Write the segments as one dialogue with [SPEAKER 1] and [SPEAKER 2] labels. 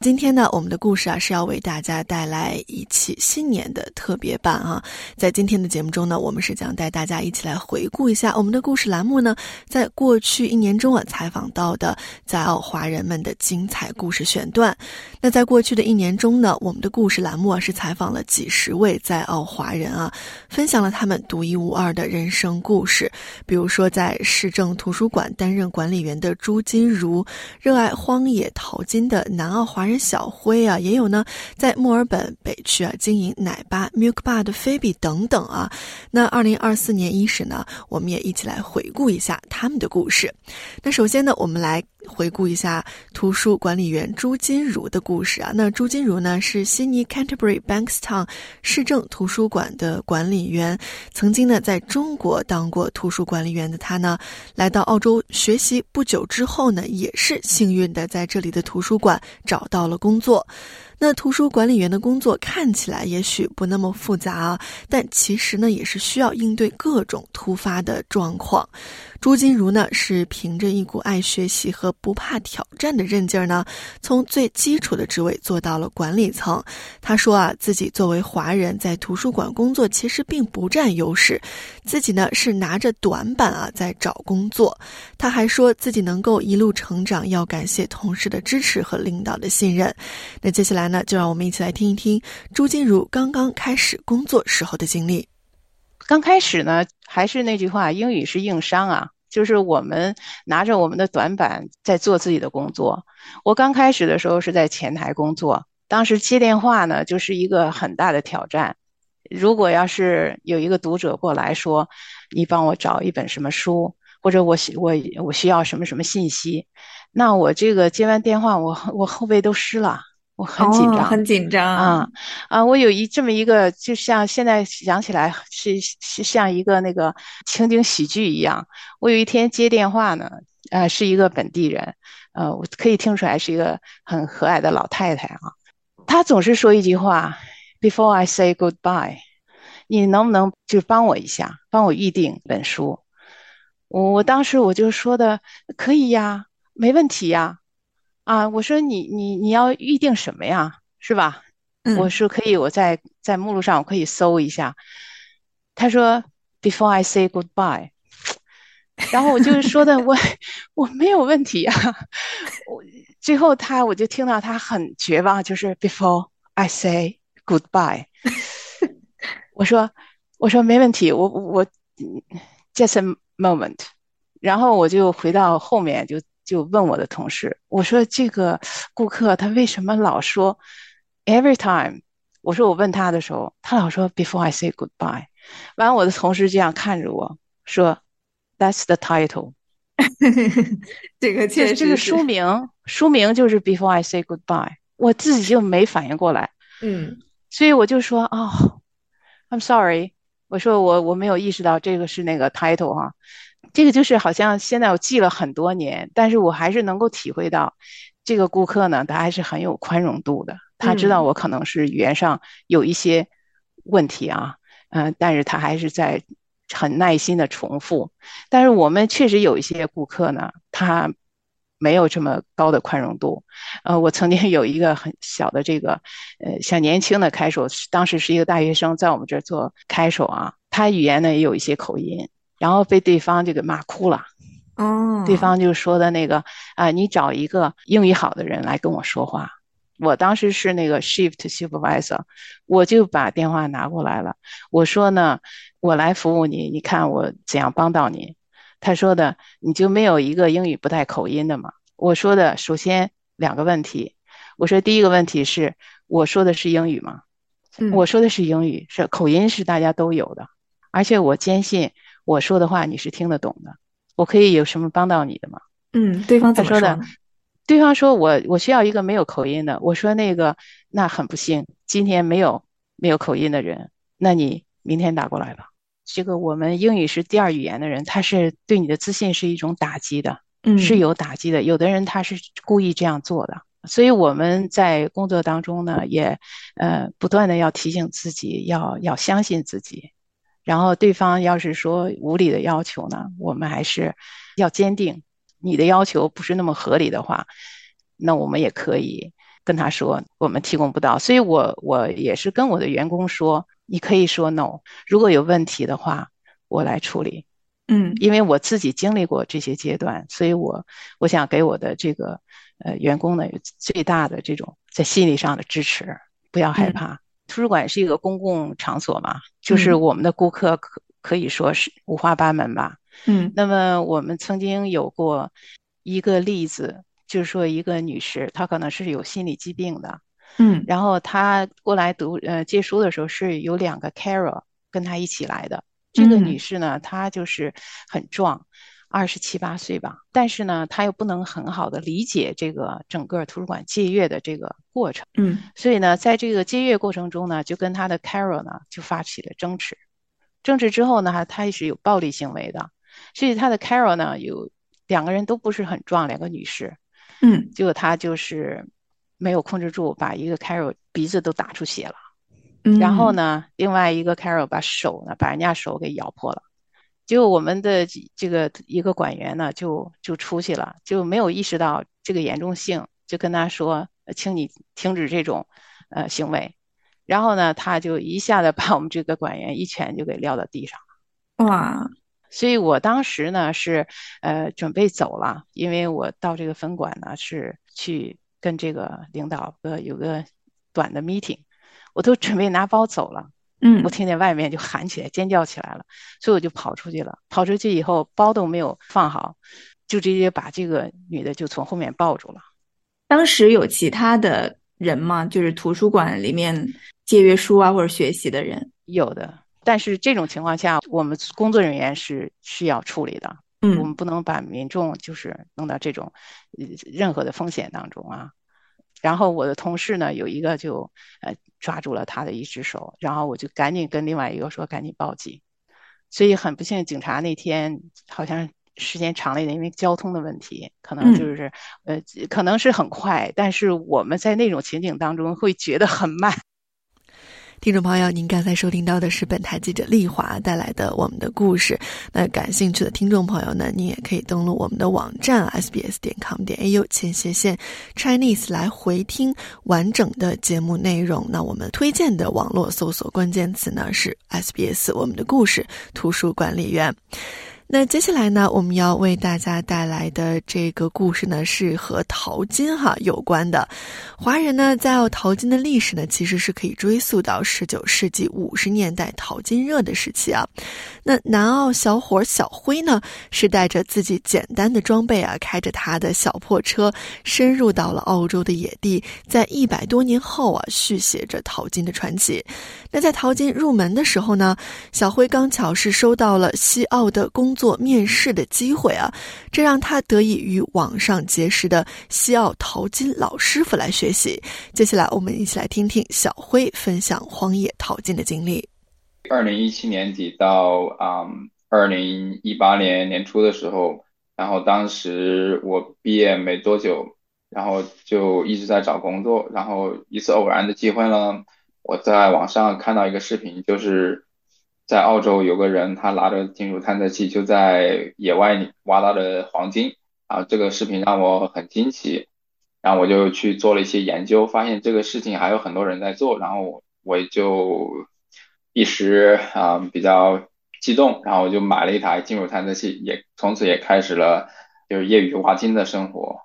[SPEAKER 1] 今天呢，我们的故事啊是要为大家带来一期新年的特别版啊。在今天的节目中呢，我们是将带大家一起来回顾一下我们的故事栏目呢，在过去一年中啊采访到的在澳华人们的精彩故事选段。那在过去的一年中呢，我们的故事栏目啊是采访了几十位在澳华人啊，分享了他们独一无二的人生故事。比如说，在市政图书馆担任管理员的朱金如，热爱荒野淘金的南澳华人。小辉啊，也有呢，在墨尔本北区啊经营奶吧 Milk Bar 的菲比等等啊。那二零二四年伊始呢，我们也一起来回顾一下他们的故事。那首先呢，我们来回顾一下图书管理员朱金如的故事啊。那朱金如呢，是悉尼 Canterbury Bankstown 市政图书馆的管理员，曾经呢在中国当过图书管理员的他呢，来到澳洲学习不久之后呢，也是幸运的在这里的图书馆找到。了工作。那图书管理员的工作看起来也许不那么复杂啊，但其实呢也是需要应对各种突发的状况。朱金如呢是凭着一股爱学习和不怕挑战的韧劲儿呢，从最基础的职位做到了管理层。他说啊，自己作为华人在图书馆工作其实并不占优势，自己呢是拿着短板啊在找工作。他还说自己能够一路成长，要感谢同事的支持和领导的信任。那接下来。那就让我们一起来听一听朱金如刚刚开始工作时候的经历。
[SPEAKER 2] 刚开始呢，还是那句话，英语是硬伤啊，就是我们拿着我们的短板在做自己的工作。我刚开始的时候是在前台工作，当时接电话呢就是一个很大的挑战。如果要是有一个读者过来说，你帮我找一本什么书，或者我需我我需要什么什么信息，那我这个接完电话，我我后背都湿了。我很紧张，
[SPEAKER 1] 很紧张
[SPEAKER 2] 啊啊！我有一这么一个，就像现在想起来是是像一个那个情景喜剧一样。我有一天接电话呢，呃，是一个本地人，呃，我可以听出来是一个很和蔼的老太太啊。她总是说一句话：“Before I say goodbye，你能不能就帮我一下，帮我预定本书？”我我当时我就说的：“可以呀，没问题呀。”啊，我说你你你要预定什么呀？是吧？我说可以，我在在目录上我可以搜一下。他说 Before I say goodbye，然后我就说的我 我没有问题啊。我最后他我就听到他很绝望，就是 Before I say goodbye，我说我说没问题，我我 just a moment，然后我就回到后面就。就问我的同事，我说这个顾客他为什么老说 every time？我说我问他的时候，他老说 before I say goodbye。完，我的同事这样看着我说，That's the title。
[SPEAKER 1] 这个
[SPEAKER 2] 这这个书名，书名就是 before I say goodbye。我自己就没反应过来，
[SPEAKER 1] 嗯，
[SPEAKER 2] 所以我就说哦，I'm sorry。我说我我没有意识到这个是那个 title 哈。这个就是好像现在我记了很多年，但是我还是能够体会到，这个顾客呢，他还是很有宽容度的。他知道我可能是语言上有一些问题啊，嗯，但是他还是在很耐心的重复。但是我们确实有一些顾客呢，他没有这么高的宽容度。呃，我曾经有一个很小的这个，呃，像年轻的开手，当时是一个大学生，在我们这儿做开手啊，他语言呢也有一些口音。然后被对方就给骂哭了，
[SPEAKER 1] 嗯，
[SPEAKER 2] 对方就说的那个啊，你找一个英语好的人来跟我说话。我当时是那个 shift supervisor，我就把电话拿过来了。我说呢，我来服务你，你看我怎样帮到你？他说的，你就没有一个英语不带口音的吗？我说的，首先两个问题。我说第一个问题是，我说的是英语吗？我说的是英语，是口音是大家都有的，而且我坚信。我说的话你是听得懂的，我可以有什么帮到你的吗？
[SPEAKER 1] 嗯，对方怎么
[SPEAKER 2] 说的？对方说我我需要一个没有口音的。我说那个那很不幸，今天没有没有口音的人，那你明天打过来吧。这个我们英语是第二语言的人，他是对你的自信是一种打击的。是有打击的。有的人他是故意这样做的，所以我们在工作当中呢，也呃不断的要提醒自己，要要相信自己。然后对方要是说无理的要求呢，我们还是要坚定。你的要求不是那么合理的话，那我们也可以跟他说，我们提供不到。所以我我也是跟我的员工说，你可以说 no，如果有问题的话，我来处理。
[SPEAKER 1] 嗯，
[SPEAKER 2] 因为我自己经历过这些阶段，所以我我想给我的这个呃员工呢最大的这种在心理上的支持，不要害怕。图书馆是一个公共场所嘛，就是我们的顾客可可以说是五花八门吧。
[SPEAKER 1] 嗯，
[SPEAKER 2] 那么我们曾经有过一个例子，就是说一个女士，她可能是有心理疾病的。
[SPEAKER 1] 嗯，
[SPEAKER 2] 然后她过来读呃借书的时候是有两个 Carol 跟她一起来的。这个女士呢，她就是很壮，二十七八岁吧，但是呢，他又不能很好的理解这个整个图书馆借阅的这个过程，
[SPEAKER 1] 嗯，
[SPEAKER 2] 所以呢，在这个借阅过程中呢，就跟他的 Carol 呢就发起了争执，争执之后呢，他也是有暴力行为的，所以他的 Carol 呢有两个人都不是很壮，两个女士，
[SPEAKER 1] 嗯，
[SPEAKER 2] 结果他就是没有控制住，把一个 Carol 鼻子都打出血了。嗯然后呢，另外一个 Carol 把手呢，把人家手给咬破了。就我们的这个一个管员呢，就就出去了，就没有意识到这个严重性，就跟他说：“请你停止这种呃行为。”然后呢，他就一下子把我们这个管员一拳就给撂到地上
[SPEAKER 1] 了。哇！
[SPEAKER 2] 所以我当时呢是呃准备走了，因为我到这个分馆呢是去跟这个领导呃有个短的 meeting。我都准备拿包走了，
[SPEAKER 1] 嗯，
[SPEAKER 2] 我听见外面就喊起来，尖叫起来了，所以我就跑出去了。跑出去以后，包都没有放好，就直接把这个女的就从后面抱住了。
[SPEAKER 1] 当时有其他的人吗？就是图书馆里面借阅书啊或者学习的人？
[SPEAKER 2] 有的，但是这种情况下，我们工作人员是是要处理的。
[SPEAKER 1] 嗯，
[SPEAKER 2] 我们不能把民众就是弄到这种任何的风险当中啊。然后我的同事呢，有一个就呃。抓住了他的一只手，然后我就赶紧跟另外一个说赶紧报警。所以很不幸，警察那天好像时间长了一点，因为交通的问题，可能就是呃可能是很快，但是我们在那种情景当中会觉得很慢。
[SPEAKER 1] 听众朋友，您刚才收听到的是本台记者丽华带来的我们的故事。那感兴趣的听众朋友呢，您也可以登录我们的网站 sbs 点 com 点 au 前斜线 Chinese 来回听完整的节目内容。那我们推荐的网络搜索关键词呢是 SBS 我们的故事图书管理员。那接下来呢，我们要为大家带来的这个故事呢，是和淘金哈有关的。华人呢，在淘金的历史呢，其实是可以追溯到十九世纪五十年代淘金热的时期啊。那南澳小伙小辉呢，是带着自己简单的装备啊，开着他的小破车，深入到了澳洲的野地，在一百多年后啊，续写着淘金的传奇。那在淘金入门的时候呢，小辉刚巧是收到了西澳的工作面试的机会啊，这让他得以与网上结识的西澳淘金老师傅来学习。接下来，我们一起来听听小辉分享荒野淘金的经历。
[SPEAKER 3] 二零一七年底到啊，二零一八年年初的时候，然后当时我毕业没多久，然后就一直在找工作，然后一次偶然的机会呢。我在网上看到一个视频，就是在澳洲有个人，他拿着金属探测器就在野外里挖到了黄金啊。这个视频让我很惊奇，然后我就去做了一些研究，发现这个事情还有很多人在做，然后我就一时啊比较激动，然后我就买了一台金属探测器，也从此也开始了就是业余挖金的生活，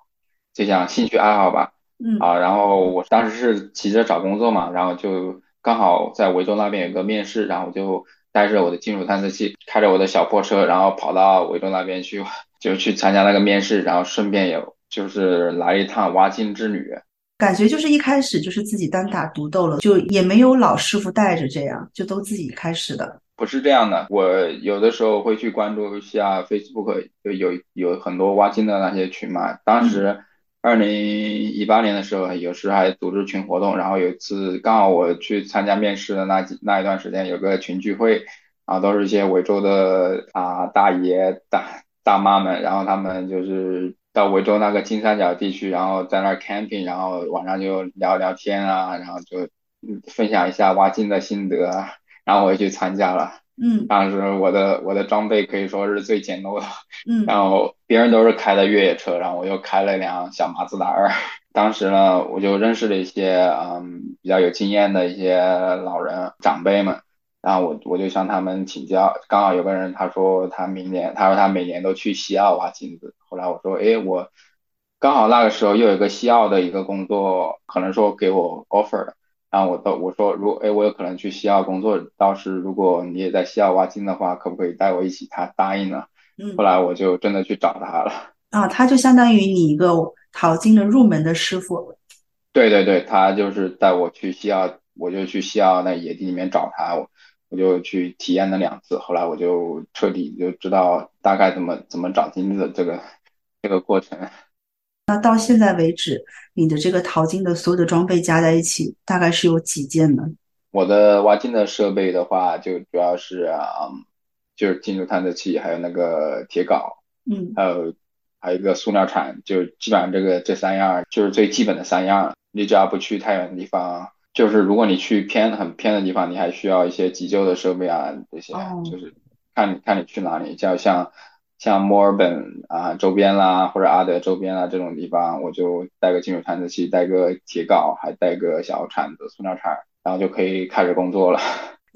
[SPEAKER 3] 就像兴趣爱好吧。
[SPEAKER 1] 嗯
[SPEAKER 3] 啊，然后我当时是急着找工作嘛，然后就刚好在维州那边有个面试，然后我就带着我的金属探测器，开着我的小破车，然后跑到维州那边去，就去参加那个面试，然后顺便也就是来一趟挖金之旅。
[SPEAKER 4] 感觉就是一开始就是自己单打独斗了，就也没有老师傅带着，这样就都自己开始的。
[SPEAKER 3] 不是这样的，我有的时候会去关注一下 Facebook，有有有很多挖金的那些群嘛，当时。二零一八年的时候，有时还组织群活动，然后有一次刚好我去参加面试的那几那一段时间，有个群聚会，啊，都是一些维州的啊大爷大大妈们，然后他们就是到维州那个金三角地区，然后在那儿 camping，然后晚上就聊聊天啊，然后就分享一下挖金的心得，然后我也去参加了。
[SPEAKER 4] 嗯
[SPEAKER 3] 当时我的我的装备可以说是最简陋的，
[SPEAKER 4] 嗯
[SPEAKER 3] 然后别人都是开的越野车，然后我又开了一辆小马自达二。当时呢，我就认识了一些嗯比较有经验的一些老人长辈们，然后我我就向他们请教。刚好有个人他说他明年，他说他每年都去西澳挖金子。后来我说，诶，我刚好那个时候又有一个西澳的一个工作，可能说给我 offer 的。然后我到我说，如哎，我有可能去西澳工作，到时如果你也在西澳挖金的话，可不可以带我一起？他答应了。
[SPEAKER 4] 嗯
[SPEAKER 3] 后来我就真的去找他了。
[SPEAKER 4] 啊，他就相当于你一个淘金的入门的师傅。
[SPEAKER 3] 对对对，他就是带我去西澳，我就去西澳那野地里面找他，我我就去体验了两次，后来我就彻底就知道大概怎么怎么找金子这个这个过程。
[SPEAKER 4] 那到现在为止，你的这个淘金的所有的装备加在一起，大概是有几件呢？
[SPEAKER 3] 我的挖金的设备的话，就主要是嗯，就是金属探测器，还有那个铁镐，
[SPEAKER 4] 嗯
[SPEAKER 3] 还有还有一个塑料铲，就基本上这个这三样就是最基本的三样。你只要不去太远的地方，就是如果你去偏很偏的地方，你还需要一些急救的设备啊，这些
[SPEAKER 4] 哦
[SPEAKER 3] 就是看你看你去哪里，就像像墨尔本啊周边啦，或者阿德周边啦这种地方，我就带个金属探测器，带个铁镐，还带个小铲子、塑料铲，然后就可以开始工作了。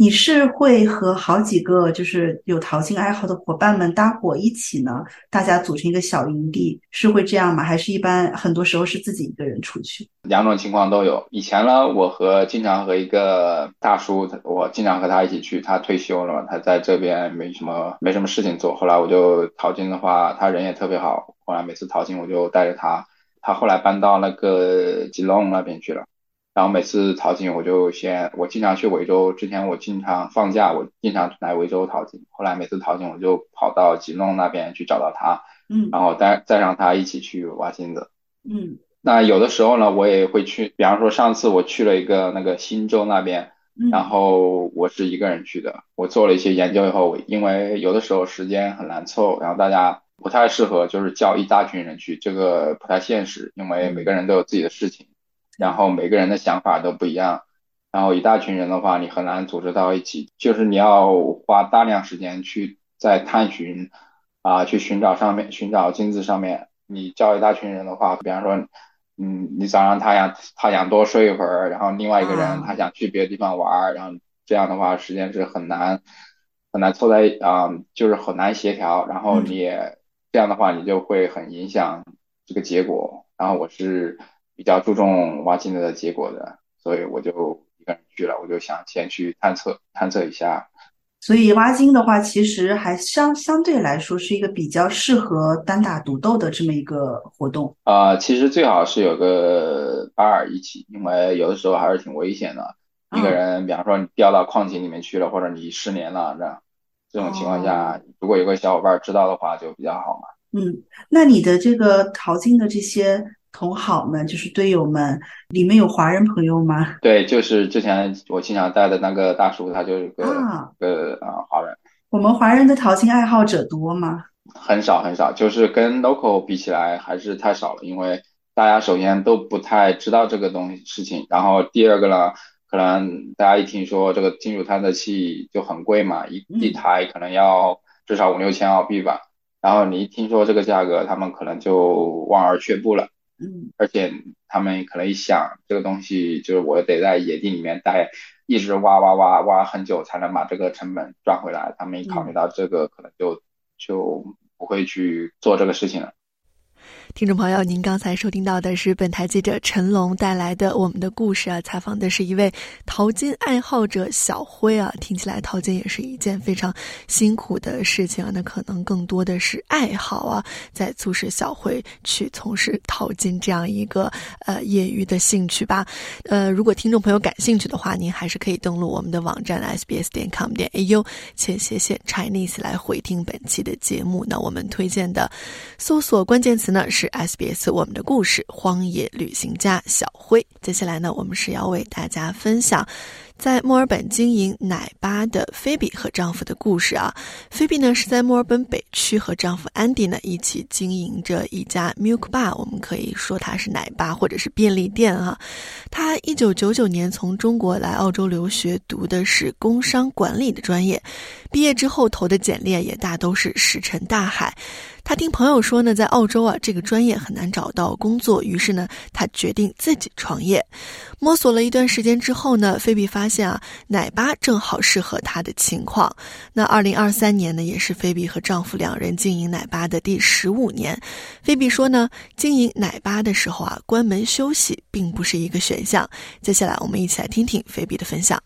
[SPEAKER 4] 你是会和好几个就是有淘金爱好的伙伴们搭伙一起呢？大家组成一个小营地，是会这样吗？还是一般很多时候是自己一个人出去？
[SPEAKER 3] 两种情况都有。以前呢，我和经常和一个大叔，我经常和他一起去，他退休了，他在这边没什么没什么事情做。后来我就淘金的话，他人也特别好，后来每次淘金我就带着他。他后来搬到那个吉隆那边去了，然后每次淘金我就先，我经常去维州，之前我经常放假，我经常来维州淘金。后来每次淘金我就跑到吉隆那边去找到他，
[SPEAKER 4] 嗯
[SPEAKER 3] 然后带再让他一起去挖金子。
[SPEAKER 4] 嗯
[SPEAKER 3] 那有的时候呢，我也会去，比方说上次我去了一个那个新州那边，
[SPEAKER 4] 嗯
[SPEAKER 3] 然后我是一个人去的。我做了一些研究以后，因为有的时候时间很难凑，然后大家不太适合就是叫一大群人去，这个不太现实，因为每个人都有自己的事情，然后每个人的想法都不一样，然后一大群人的话，你很难组织到一起，就是你要花大量时间去在探寻啊，去寻找上面寻找金子上面。你叫一大群人的话，比方说。嗯，你早上他想他想多睡一会儿，然后另外一个人
[SPEAKER 4] 啊
[SPEAKER 3] 他想去别的地方玩儿，然后这样的话时间是很难很难凑在啊、就是很难协调，然后
[SPEAKER 4] 嗯
[SPEAKER 3] 你也这样的话你就会很影响这个结果。然后我是比较注重挖金子的结果的，所以我就一个人去了，我就想先去探测探测一下。
[SPEAKER 4] 所以挖金的话，其实还相相对来说是一个比较适合单打独斗的这么一个活动。
[SPEAKER 3] 呃，其实最好是有个伴儿一起，因为有的时候还是挺危险的。一个
[SPEAKER 4] 嗯
[SPEAKER 3] 人，比方说你掉到矿井里面去了，或者你失联了，这样这种情况下，如果有个小伙伴知道的话，就比较好嘛。
[SPEAKER 4] 嗯，那你的这个淘金的这些同好们，就是队友们，里面有华人朋友吗？
[SPEAKER 3] 对，就是之前我经常带的那个大叔，他就是个
[SPEAKER 4] 啊，
[SPEAKER 3] 个啊华人，
[SPEAKER 4] 我们华人的淘金爱好者多吗？
[SPEAKER 3] 很少很少，就是跟 local 比起来还是太少了，因为大家首先都不太知道这个东西事情，然后第二个呢，可能大家一听说这个金属探测器就很贵嘛，一一
[SPEAKER 4] 嗯
[SPEAKER 3] 台可能要至少五六千澳币吧，然后你一听说这个价格，他们可能就望而却步了。
[SPEAKER 4] 嗯
[SPEAKER 3] 而且他们可能一想，这个东西就是我得在野地里面待，一直挖挖挖挖很久才能把这个成本赚回来。他们一考虑到这个，可能就就不会去做这个事情了。
[SPEAKER 1] 听众朋友，您刚才收听到的是本台记者陈龙带来的我们的故事啊，采访的是一位淘金爱好者小辉啊。听起来淘金也是一件非常辛苦的事情啊，那可能更多的是爱好啊，在促使小辉去从事淘金这样一个呃业余的兴趣吧。呃，如果听众朋友感兴趣的话，您还是可以登录我们的网站 sbs 点 com 点 au 且斜线 Chinese 来回听本期的节目。那我们推荐的搜索关键词呢是 SBS 我们的故事荒野旅行家小辉。接下来呢，我们是要为大家分享在墨尔本经营奶吧的菲比和丈夫的故事啊。菲比呢是在墨尔本北区和丈夫安迪呢一起经营着一家 Milk Bar，我们可以说它是奶吧或者是便利店啊。她一九九九年从中国来澳洲留学，读的是工商管理的专业，毕业之后投的简历也大都是石沉大海。他听朋友说呢，在澳洲啊，这个专业很难找到工作，于是呢，他决定自己创业。摸索了一段时间之后呢，菲比发现啊，奶吧正好适合他的情况。那二零二三年呢，也是菲比和丈夫两人经营奶吧的第十五年。菲比说呢，经营奶吧的时候啊，关门休息并不是一个选项。接下来我们一起来听听菲比的分享。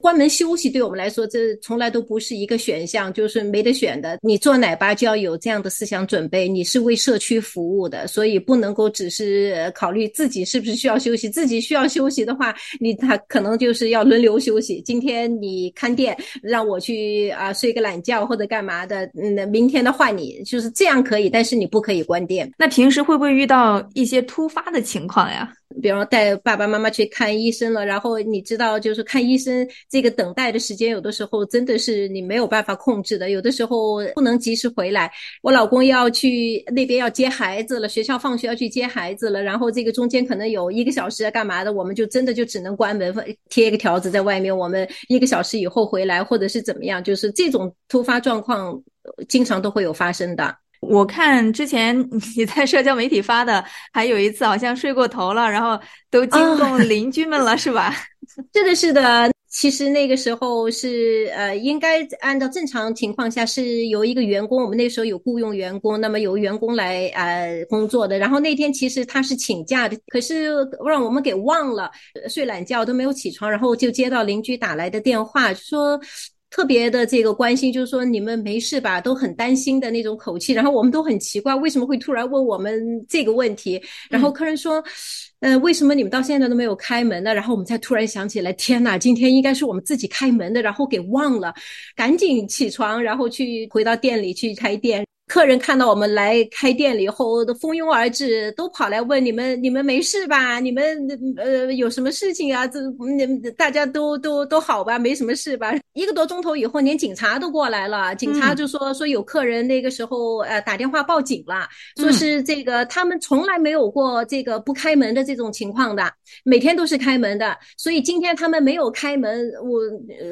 [SPEAKER 5] 关门休息对我们来说，这从来都不是一个选项，就是没得选的。你做奶爸就要有这样的思想准备，你是为社区服务的，所以不能够只是考虑自己是不是需要休息。自己需要休息的话，你他可能就是要轮流休息。今天你看店，让我去啊睡个懒觉或者干嘛的，嗯明天的换你，就是这样可以，但是你不可以关店。
[SPEAKER 6] 那平时会不会遇到一些突发的情况呀？
[SPEAKER 5] 比方带爸爸妈妈去看医生了，然后你知道，就是看医生这个等待的时间，有的时候真的是你没有办法控制的，有的时候不能及时回来。我老公要去那边要接孩子了，学校放学要去接孩子了，然后这个中间可能有一个小时干嘛的，我们就真的就只能关门，贴一个条子在外面，我们一个小时以后回来，或者是怎么样，就是这种突发状况经常都会有发生的。
[SPEAKER 6] 我看之前 你在社交媒体发的，还有一次好像睡过头了，然后都惊动 邻居们了，是吧？
[SPEAKER 5] 是的，是的。其实那个时候是呃，应该按照正常情况下是由一个员工，我们那时候有雇佣员工，那么由员工来呃工作的。然后那天其实他是请假的，可是让我们给忘了，睡懒觉都没有起床，然后就接到邻居打来的电话说。特别的这个关心，就是说你们没事吧？都很担心的那种口气，然后我们都很奇怪，为什么会突然问我们这个问题？然后客人说，呃，为什么你们到现在都没有开门呢？然后我们才突然想起来，天呐，今天应该是我们自己开门的，然后给忘了，赶紧起床，然后去回到店里去开店。客人看到我们来开店了以后，都蜂拥而至，都跑来问你们：你们没事吧？你们呃有什么事情啊？这你们大家都都都好吧？没什么事吧？一个多钟头以后，连警察都过来了。警察就说说有客人那个时候呃打电话报警了，说是这个他们从来没有过这个不开门的这种情况的，每天都是开门的。所以今天他们没有开门，我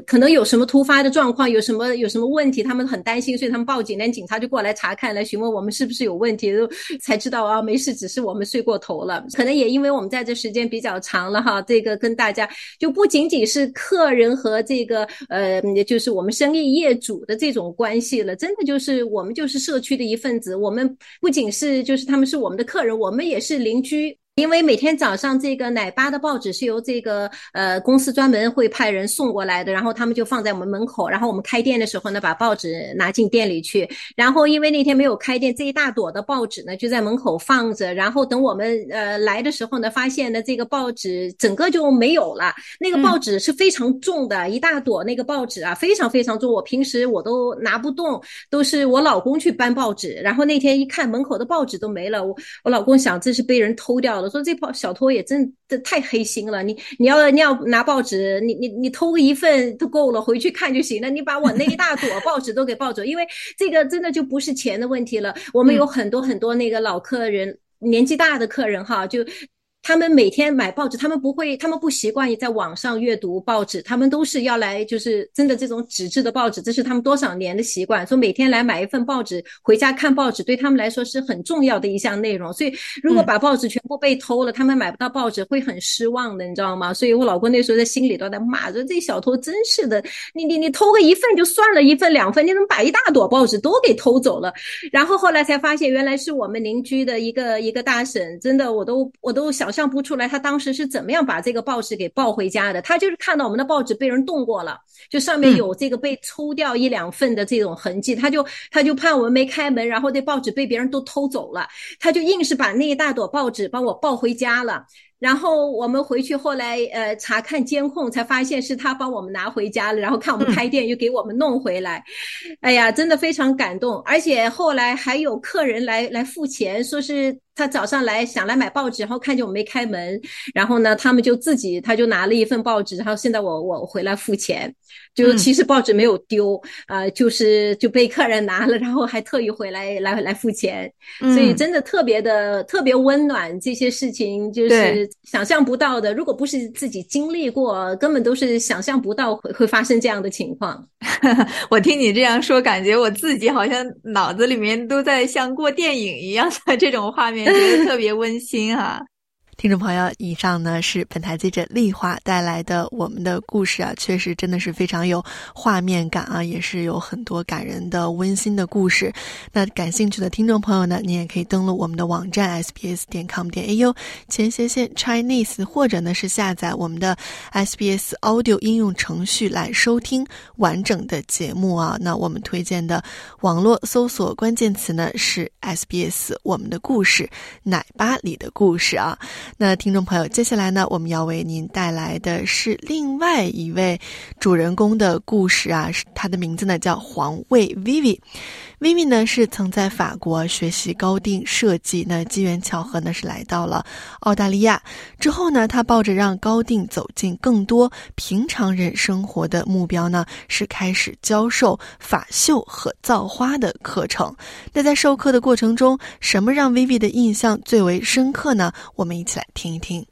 [SPEAKER 5] 可能有什么突发的状况，有什么有什么问题，他们很担心，所以他们报警，连警察就过来查。查看来询问我们是不是有问题，才知道啊，没事，只是我们睡过头了。可能也因为我们在这时间比较长了哈，这个跟大家就不仅仅是客人和这个呃，就是我们生意业主的这种关系了，真的就是我们就是社区的一份子。我们不仅是就是他们是我们的客人，我们也是邻居。因为每天早上这个奶爸的报纸是由这个呃公司专门会派人送过来的，然后他们就放在我们门口，然后我们开店的时候呢，把报纸拿进店里去。然后因为那天没有开店，这一大朵的报纸呢就在门口放着。然后等我们呃来的时候呢，发现呢这个报纸整个就没有了。那个报纸是非常重的，一大朵那个报纸啊，非常非常重。我平时我都拿不动，都是我老公去搬报纸。然后那天一看门口的报纸都没了，我我老公想这是被人偷掉了。我说这报小偷也真的太黑心了，你你要你要拿报纸，你你你偷个一份都够了，回去看就行了。你把我那一大朵报纸都给抱走，因为这个真的就不是钱的问题了。我们有很多很多那个老客人，年纪大的客人哈，就。他们每天买报纸，他们不会，他们不习惯于在网上阅读报纸，他们都是要来，就是真的这种纸质的报纸，这是他们多少年的习惯。说每天来买一份报纸，回家看报纸，对他们来说是很重要的一项内容。所以，如果把报纸全部被偷了，他们买不到报纸，会很失望的，你知道吗？所以我老公那时候在心里都在骂着：“这小偷真是的，你你你偷个一份就算了，一份两份，你怎么把一大朵报纸都给偷走了？”然后后来才发现，原来是我们邻居的一个一个大婶，真的，我都我都想。想不出来，他当时是怎么样把这个报纸给抱回家的？他就是看到我们的报纸被人动过了，就上面有这个被抽掉一两份的这种痕迹，他就他就怕我们没开门，然后这报纸被别人都偷走了，他就硬是把那一大朵报纸帮我抱回家了。然后我们回去后来呃查看监控，才发现是他帮我们拿回家了，然后看我们开店又给我们弄回来，哎呀，真的非常感动。而且后来还有客人来来付钱，说是。他早上来想来买报纸，然后看见我没开门，然后呢，他们就自己他就拿了一份报纸，然后现在我我回来付钱，就其实报纸没有丢，呃，就是就被客人拿了，然后还特意回来来来付钱，所以真的特别的特别温暖，这些事情就是想象不到的，如果不是自己经历过，根本都是想象不到会会发生这样的情况。
[SPEAKER 6] 我听你这样说，感觉我自己好像脑子里面都在像过电影一样的这种画面。觉得特别温馨哈。
[SPEAKER 1] 听众朋友，以上呢是本台记者丽华带来的我们的故事啊，确实真的是非常有画面感啊，也是有很多感人的温馨的故事。那感兴趣的听众朋友呢，你也可以登录我们的网站 sbs 点 com 点 au 前斜线 Chinese，或者呢是下载我们的 SBS Audio 应用程序来收听完整的节目啊。那我们推荐的网络搜索关键词呢是 SBS 我们的故事奶巴里的故事啊。那听众朋友，接下来呢，我们要为您带来的是另外一位主人公的故事啊，他的名字呢叫黄卫 Vivi。Vivi 呢是曾在法国学习高定设计，那机缘巧合呢是来到了澳大利亚之后呢，他抱着让高定走进更多平常人生活的目标呢，是开始教授法绣和造花的课程。那在授课的过程中，什么让 Vivi 的印象最为深刻呢？我们一起来听一听。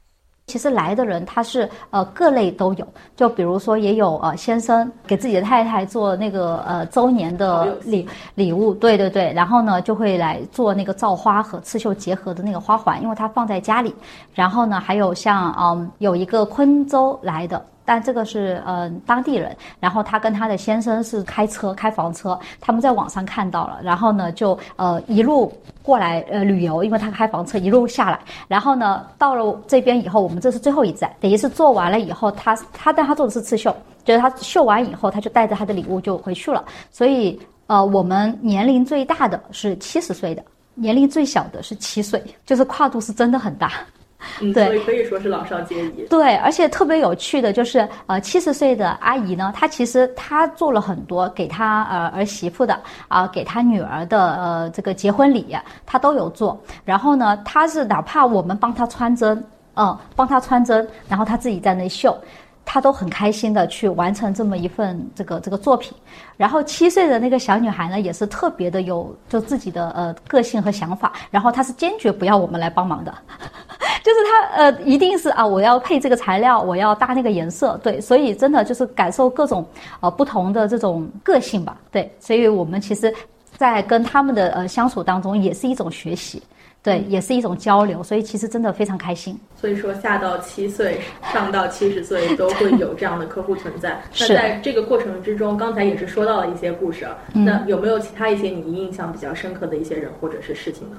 [SPEAKER 7] 其实来的人他是呃各类都有，就比如说也有呃先生给自己的太太做那个呃周年的礼礼物，对对对，然后呢就会来做那个造花和刺绣结合的那个花环，因为它放在家里。然后呢还有像嗯有一个昆州来的。但这个是呃当地人，然后他跟他的先生是开车开房车，他们在网上看到了，然后呢就呃一路过来呃旅游，因为他开房车一路下来，然后呢到了这边以后，我们这是最后一站，等于是做完了以后，他他但他做的是刺绣，就是他绣完以后，他就带着他的礼物就回去了，所以呃我们年龄最大的是七十岁的，年龄最小的是七岁，就是跨度是真的很大。
[SPEAKER 8] 嗯，对，可以说是老少皆宜。
[SPEAKER 7] 对，而且特别有趣的就是，呃，七十岁的阿姨呢，她其实她做了很多给她呃儿媳妇的啊，给她女儿的呃这个结婚礼，她都有做。然后呢，她是哪怕我们帮她穿针，嗯，帮她穿针，然后她自己在那绣。她都很开心的去完成这么一份这个这个作品，然后七岁的那个小女孩呢，也是特别的有就自己的呃个性和想法，然后她是坚决不要我们来帮忙的，就是她呃一定是啊我要配这个材料，我要搭那个颜色，对，所以真的就是感受各种呃不同的这种个性吧，对，所以我们其实，在跟他们的呃相处当中，也是一种学习。对，也是一种交流，所以其实真的非常开心。
[SPEAKER 8] 所以说，下到七岁，上到七十岁，都会有这样的客户存在。那在这个过程之中，刚才也是说到了一些故事，那有没有其他一些你印象比较深刻的一些人或者是事情呢？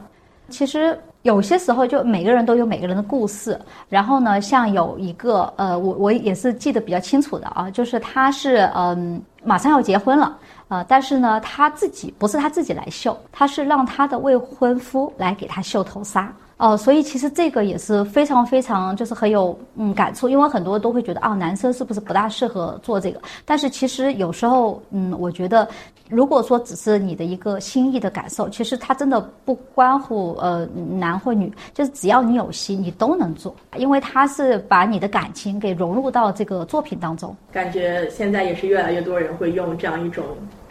[SPEAKER 7] 其实有些时候，就每个人都有每个人的故事。然后呢，像有一个呃，我我也是记得比较清楚的啊，就是他是嗯，马上要结婚了。呃，但是呢，他自己不是他自己来绣，他是让他的未婚夫来给他绣头纱。哦，所以其实这个也是非常非常就是很有嗯感触，因为很多都会觉得啊，男生是不是不大适合做这个？但是其实有时候，嗯，我觉得如果说只是你的一个心意的感受，其实他真的不关乎呃男或女，就是只要你有心，你都能做，因为他是把你的感情给融入到这个作品当中。
[SPEAKER 8] 感觉现在也是越来越多人会用这样一种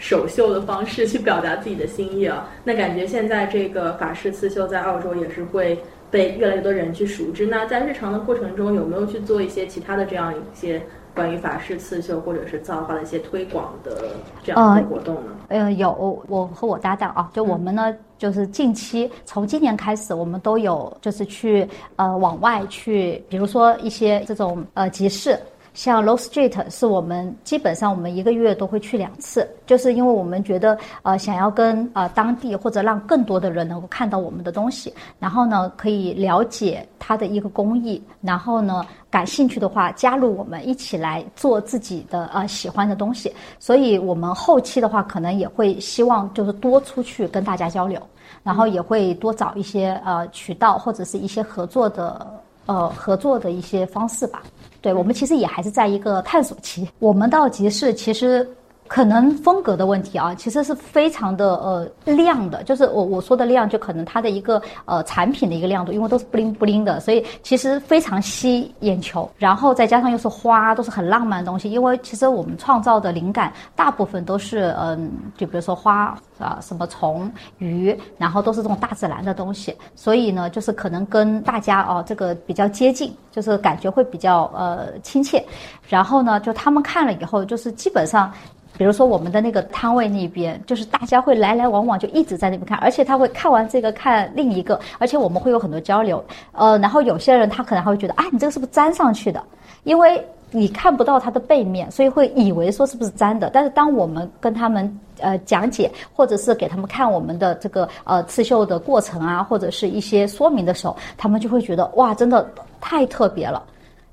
[SPEAKER 8] 手绣的方式去表达自己的心意啊。那感觉现在这个法式刺绣在澳洲也是会。被越来越多人去熟知。那在日常的过程中，有没有去做一些其他的这样一些关于法式刺绣或者是造花的一些推广的这样的活动呢？
[SPEAKER 7] 呃，有，我和我搭档啊，就我们呢，就是近期从今年开始，我们都有就是去呃往外去，比如说一些这种呃集市。像 Low Street 是我们基本上我们一个月都会去两次，就是因为我们觉得呃想要跟呃当地或者让更多的人能够看到我们的东西，然后呢可以了解它的一个工艺，然后呢感兴趣的话加入我们一起来做自己的呃喜欢的东西，所以我们后期的话可能也会希望就是多出去跟大家交流，然后也会多找一些呃渠道或者是一些合作的。呃合作的一些方式吧。对我们其实也还是在一个探索期。我们到集市其实。可能风格的问题啊，其实是非常的呃亮的，就是我我说的亮，就可能它的一个呃产品的一个亮度，因为都是布灵布灵的，所以其实非常吸眼球。然后再加上又是花，都是很浪漫的东西。因为其实我们创造的灵感大部分都是嗯，就比如说花啊，什么虫、鱼，然后都是这种大自然的东西。所以呢，就是可能跟大家哦这个比较接近，就是感觉会比较呃亲切。然后呢，就他们看了以后，就是基本上。比如说我们的那个摊位那边，就是大家会来来往往，就一直在那边看，而且他会看完这个看另一个，而且我们会有很多交流。呃，然后有些人他可能还会觉得，啊，你这个是不是粘上去的？因为你看不到它的背面，所以会以为说是不是粘的。但是当我们跟他们呃讲解，或者是给他们看我们的这个呃刺绣的过程啊，或者是一些说明的时候，他们就会觉得哇，真的太特别了，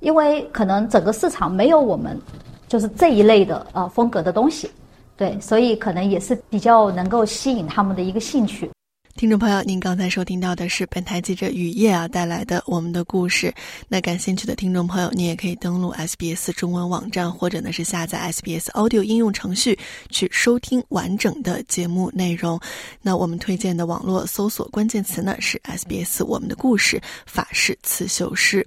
[SPEAKER 7] 因为可能整个市场没有我们。就是这一类的呃风格的东西，对，所以可能也是比较能够吸引他们的一个兴趣。
[SPEAKER 1] 听众朋友，您刚才收听到的是本台记者雨夜啊带来的我们的故事。那感兴趣的听众朋友，你也可以登录 SBS 中文网站，或者呢是下载 SBS Audio 应用程序去收听完整的节目内容。那我们推荐的网络搜索关键词呢是 SBS 我们的故事法式刺绣师。